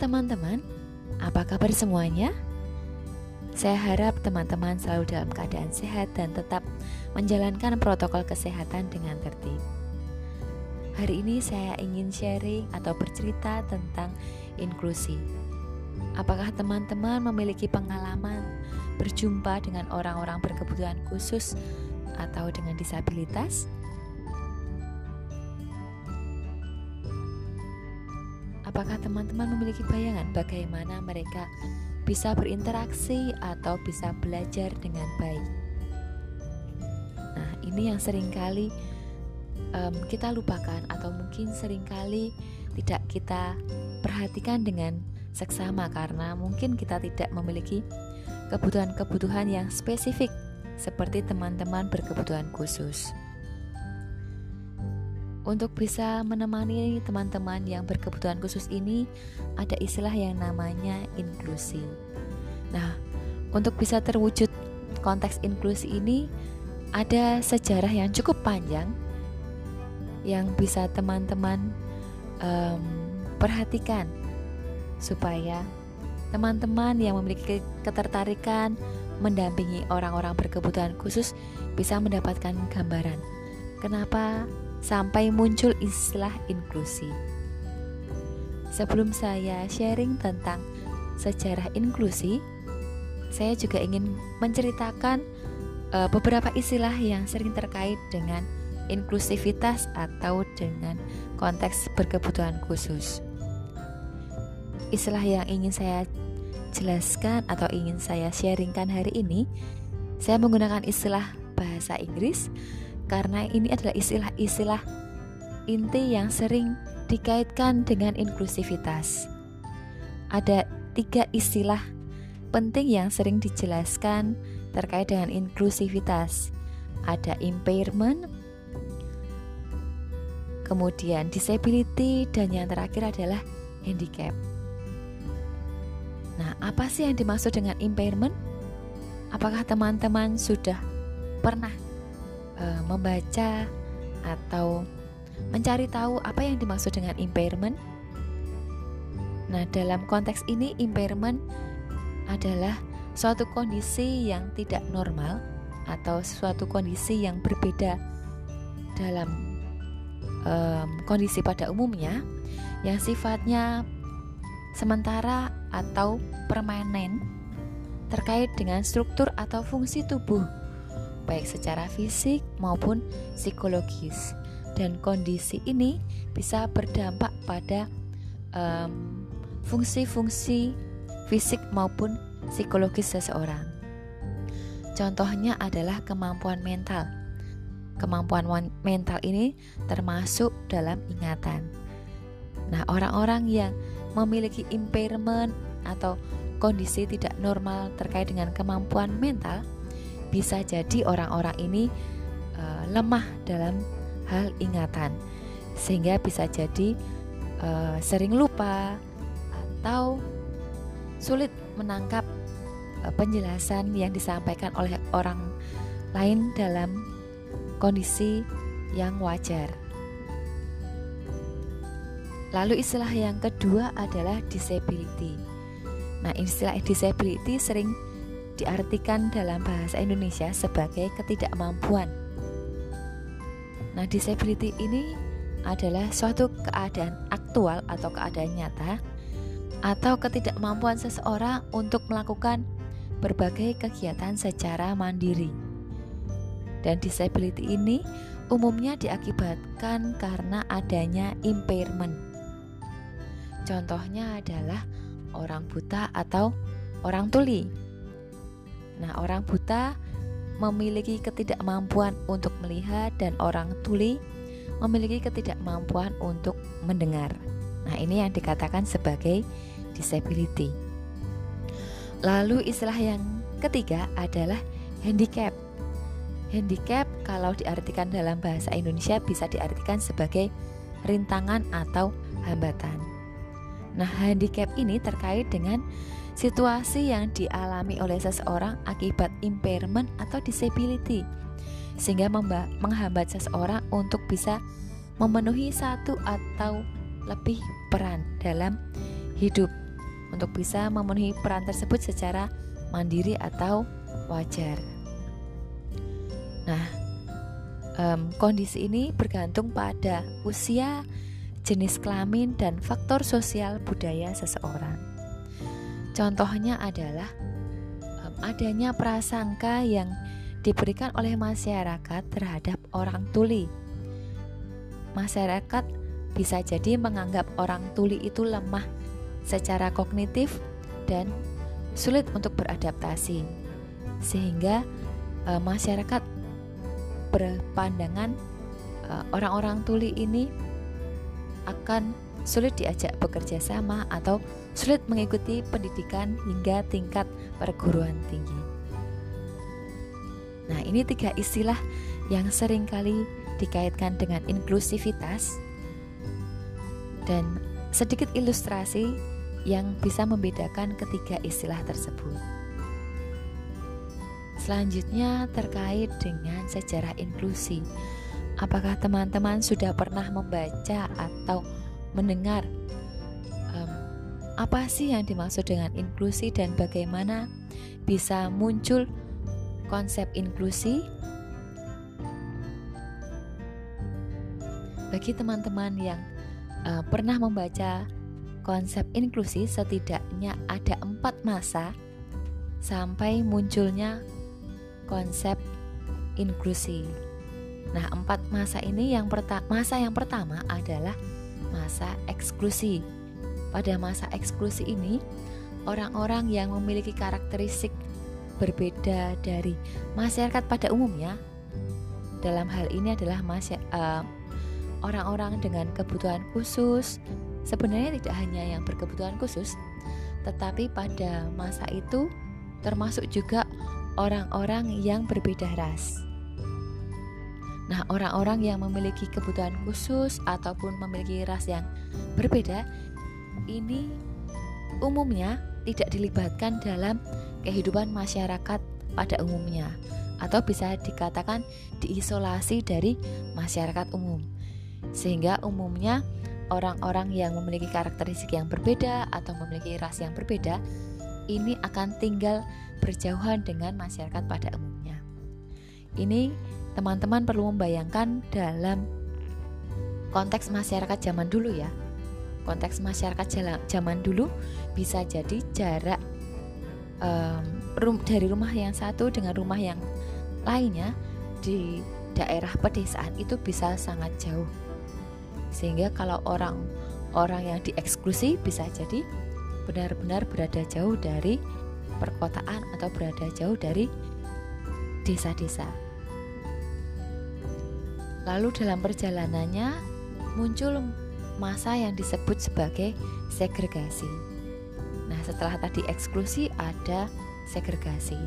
teman-teman, apa kabar semuanya? Saya harap teman-teman selalu dalam keadaan sehat dan tetap menjalankan protokol kesehatan dengan tertib. Hari ini saya ingin sharing atau bercerita tentang inklusi. Apakah teman-teman memiliki pengalaman berjumpa dengan orang-orang berkebutuhan khusus atau dengan disabilitas? Apakah teman-teman memiliki bayangan bagaimana mereka bisa berinteraksi atau bisa belajar dengan baik? Nah, ini yang sering kali um, kita lupakan atau mungkin sering kali tidak kita perhatikan dengan seksama karena mungkin kita tidak memiliki kebutuhan-kebutuhan yang spesifik seperti teman-teman berkebutuhan khusus. Untuk bisa menemani teman-teman yang berkebutuhan khusus ini, ada istilah yang namanya inklusi. Nah, untuk bisa terwujud konteks inklusi ini, ada sejarah yang cukup panjang yang bisa teman-teman um, perhatikan supaya teman-teman yang memiliki ketertarikan mendampingi orang-orang berkebutuhan khusus bisa mendapatkan gambaran kenapa sampai muncul istilah inklusi. Sebelum saya sharing tentang sejarah inklusi, saya juga ingin menceritakan uh, beberapa istilah yang sering terkait dengan inklusivitas atau dengan konteks berkebutuhan khusus. Istilah yang ingin saya jelaskan atau ingin saya sharingkan hari ini, saya menggunakan istilah bahasa Inggris karena ini adalah istilah-istilah inti yang sering dikaitkan dengan inklusivitas. Ada tiga istilah penting yang sering dijelaskan terkait dengan inklusivitas. Ada impairment, kemudian disability, dan yang terakhir adalah handicap. Nah, apa sih yang dimaksud dengan impairment? Apakah teman-teman sudah pernah uh, membaca atau mencari tahu apa yang dimaksud dengan impairment. Nah, dalam konteks ini impairment adalah suatu kondisi yang tidak normal atau suatu kondisi yang berbeda dalam um, kondisi pada umumnya yang sifatnya sementara atau permanen terkait dengan struktur atau fungsi tubuh baik secara fisik maupun psikologis. Dan kondisi ini bisa berdampak pada fungsi-fungsi um, fisik maupun psikologis seseorang. Contohnya adalah kemampuan mental. Kemampuan mental ini termasuk dalam ingatan. Nah, orang-orang yang memiliki impairment atau kondisi tidak normal terkait dengan kemampuan mental bisa jadi orang-orang ini uh, lemah dalam hal ingatan sehingga bisa jadi uh, sering lupa atau sulit menangkap uh, penjelasan yang disampaikan oleh orang lain dalam kondisi yang wajar. Lalu istilah yang kedua adalah disability. Nah, istilah disability sering diartikan dalam bahasa Indonesia sebagai ketidakmampuan. Nah, disability ini adalah suatu keadaan aktual atau keadaan nyata atau ketidakmampuan seseorang untuk melakukan berbagai kegiatan secara mandiri. Dan disability ini umumnya diakibatkan karena adanya impairment. Contohnya adalah orang buta atau orang tuli Nah, orang buta memiliki ketidakmampuan untuk melihat dan orang tuli memiliki ketidakmampuan untuk mendengar. Nah, ini yang dikatakan sebagai disability. Lalu istilah yang ketiga adalah handicap. Handicap kalau diartikan dalam bahasa Indonesia bisa diartikan sebagai rintangan atau hambatan. Nah, handicap ini terkait dengan situasi yang dialami oleh seseorang akibat impairment atau disability sehingga menghambat seseorang untuk bisa memenuhi satu atau lebih peran dalam hidup untuk bisa memenuhi peran tersebut secara mandiri atau wajar. Nah, um, kondisi ini bergantung pada usia, jenis kelamin, dan faktor sosial budaya seseorang. Contohnya adalah adanya prasangka yang diberikan oleh masyarakat terhadap orang tuli. Masyarakat bisa jadi menganggap orang tuli itu lemah secara kognitif dan sulit untuk beradaptasi, sehingga e, masyarakat berpandangan orang orang-orang tuli ini akan sulit diajak bekerja sama atau sulit mengikuti pendidikan hingga tingkat perguruan tinggi. Nah, ini tiga istilah yang sering kali dikaitkan dengan inklusivitas dan sedikit ilustrasi yang bisa membedakan ketiga istilah tersebut. Selanjutnya terkait dengan sejarah inklusi. Apakah teman-teman sudah pernah membaca atau mendengar apa sih yang dimaksud dengan inklusi dan bagaimana bisa muncul konsep inklusi? Bagi teman-teman yang uh, pernah membaca konsep inklusi setidaknya ada empat masa sampai munculnya konsep inklusi. Nah, empat masa ini yang pertama masa yang pertama adalah masa eksklusi. Pada masa eksklusi ini, orang-orang yang memiliki karakteristik berbeda dari masyarakat pada umumnya dalam hal ini adalah uh, orang-orang dengan kebutuhan khusus Sebenarnya tidak hanya yang berkebutuhan khusus, tetapi pada masa itu termasuk juga orang-orang yang berbeda ras. Nah, orang-orang yang memiliki kebutuhan khusus ataupun memiliki ras yang berbeda ini umumnya tidak dilibatkan dalam kehidupan masyarakat pada umumnya atau bisa dikatakan diisolasi dari masyarakat umum. Sehingga umumnya orang-orang yang memiliki karakteristik yang berbeda atau memiliki ras yang berbeda ini akan tinggal berjauhan dengan masyarakat pada umumnya. Ini teman-teman perlu membayangkan dalam konteks masyarakat zaman dulu ya. Konteks masyarakat zaman dulu bisa jadi jarak um, rum dari rumah yang satu dengan rumah yang lainnya di daerah pedesaan itu bisa sangat jauh sehingga kalau orang orang yang dieksklusi bisa jadi benar-benar berada jauh dari perkotaan atau berada jauh dari desa-desa. Lalu dalam perjalanannya muncul masa yang disebut sebagai segregasi. Nah, setelah tadi eksklusi ada segregasi.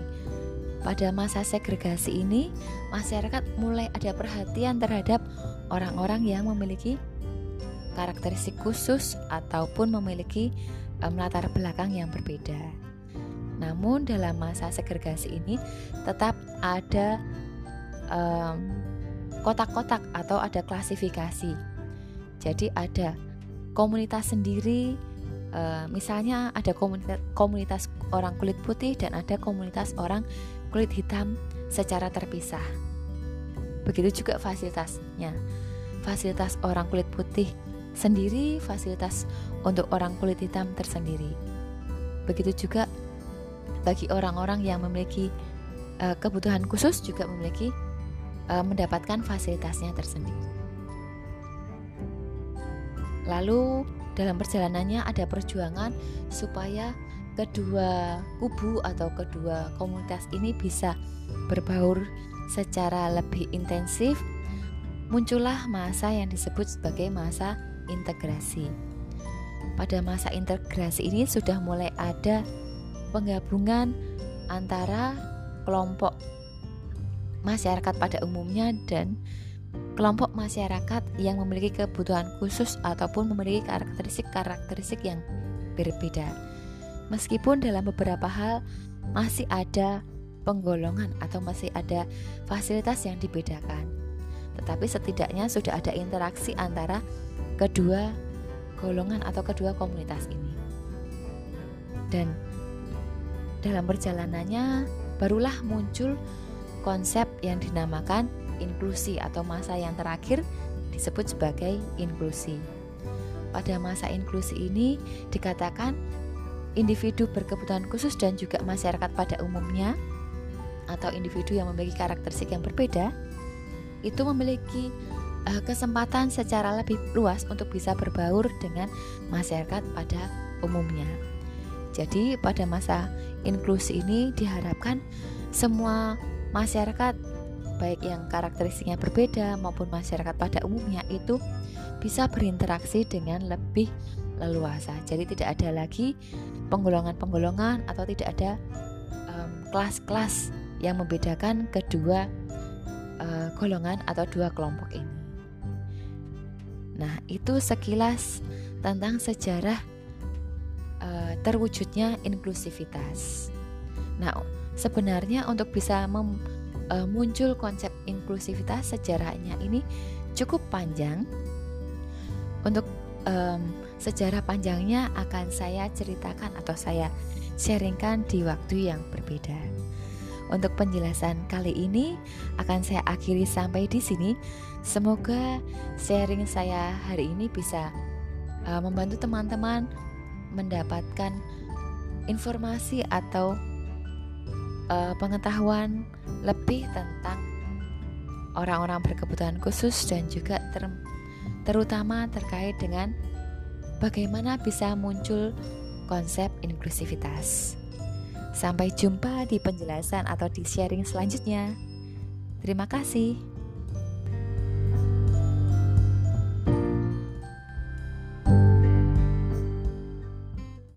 Pada masa segregasi ini, masyarakat mulai ada perhatian terhadap orang-orang yang memiliki karakteristik khusus ataupun memiliki um, latar belakang yang berbeda. Namun dalam masa segregasi ini tetap ada kotak-kotak um, atau ada klasifikasi. Jadi ada komunitas sendiri, uh, misalnya ada komunitas, komunitas orang kulit putih dan ada komunitas orang kulit hitam secara terpisah. Begitu juga fasilitasnya. Fasilitas orang kulit putih sendiri, fasilitas untuk orang kulit hitam tersendiri. Begitu juga bagi orang-orang yang memiliki uh, kebutuhan khusus juga memiliki uh, mendapatkan fasilitasnya tersendiri. Lalu dalam perjalanannya ada perjuangan supaya kedua kubu atau kedua komunitas ini bisa berbaur secara lebih intensif. Muncullah masa yang disebut sebagai masa integrasi. Pada masa integrasi ini sudah mulai ada penggabungan antara kelompok masyarakat pada umumnya dan kelompok masyarakat yang memiliki kebutuhan khusus ataupun memiliki karakteristik-karakteristik yang berbeda. Meskipun dalam beberapa hal masih ada penggolongan atau masih ada fasilitas yang dibedakan. Tetapi setidaknya sudah ada interaksi antara kedua golongan atau kedua komunitas ini. dan dalam perjalanannya barulah muncul konsep yang dinamakan inklusi atau masa yang terakhir disebut sebagai inklusi. Pada masa inklusi ini dikatakan individu berkebutuhan khusus dan juga masyarakat pada umumnya atau individu yang memiliki karakteristik yang berbeda itu memiliki uh, kesempatan secara lebih luas untuk bisa berbaur dengan masyarakat pada umumnya. Jadi pada masa inklusi ini diharapkan semua masyarakat baik yang karakteristiknya berbeda maupun masyarakat pada umumnya itu bisa berinteraksi dengan lebih leluasa. Jadi tidak ada lagi penggolongan-penggolongan atau tidak ada kelas-kelas um, yang membedakan kedua uh, golongan atau dua kelompok ini. Nah, itu sekilas tentang sejarah uh, terwujudnya inklusivitas. Nah, sebenarnya untuk bisa mem, uh, muncul konsep inklusivitas sejarahnya ini cukup panjang. Untuk um, sejarah panjangnya akan saya ceritakan atau saya sharingkan di waktu yang berbeda. Untuk penjelasan kali ini akan saya akhiri sampai di sini. Semoga sharing saya hari ini bisa uh, membantu teman-teman mendapatkan informasi atau uh, pengetahuan lebih tentang orang-orang berkebutuhan khusus dan juga ter terutama terkait dengan bagaimana bisa muncul konsep inklusivitas. Sampai jumpa di penjelasan atau di sharing selanjutnya. Terima kasih.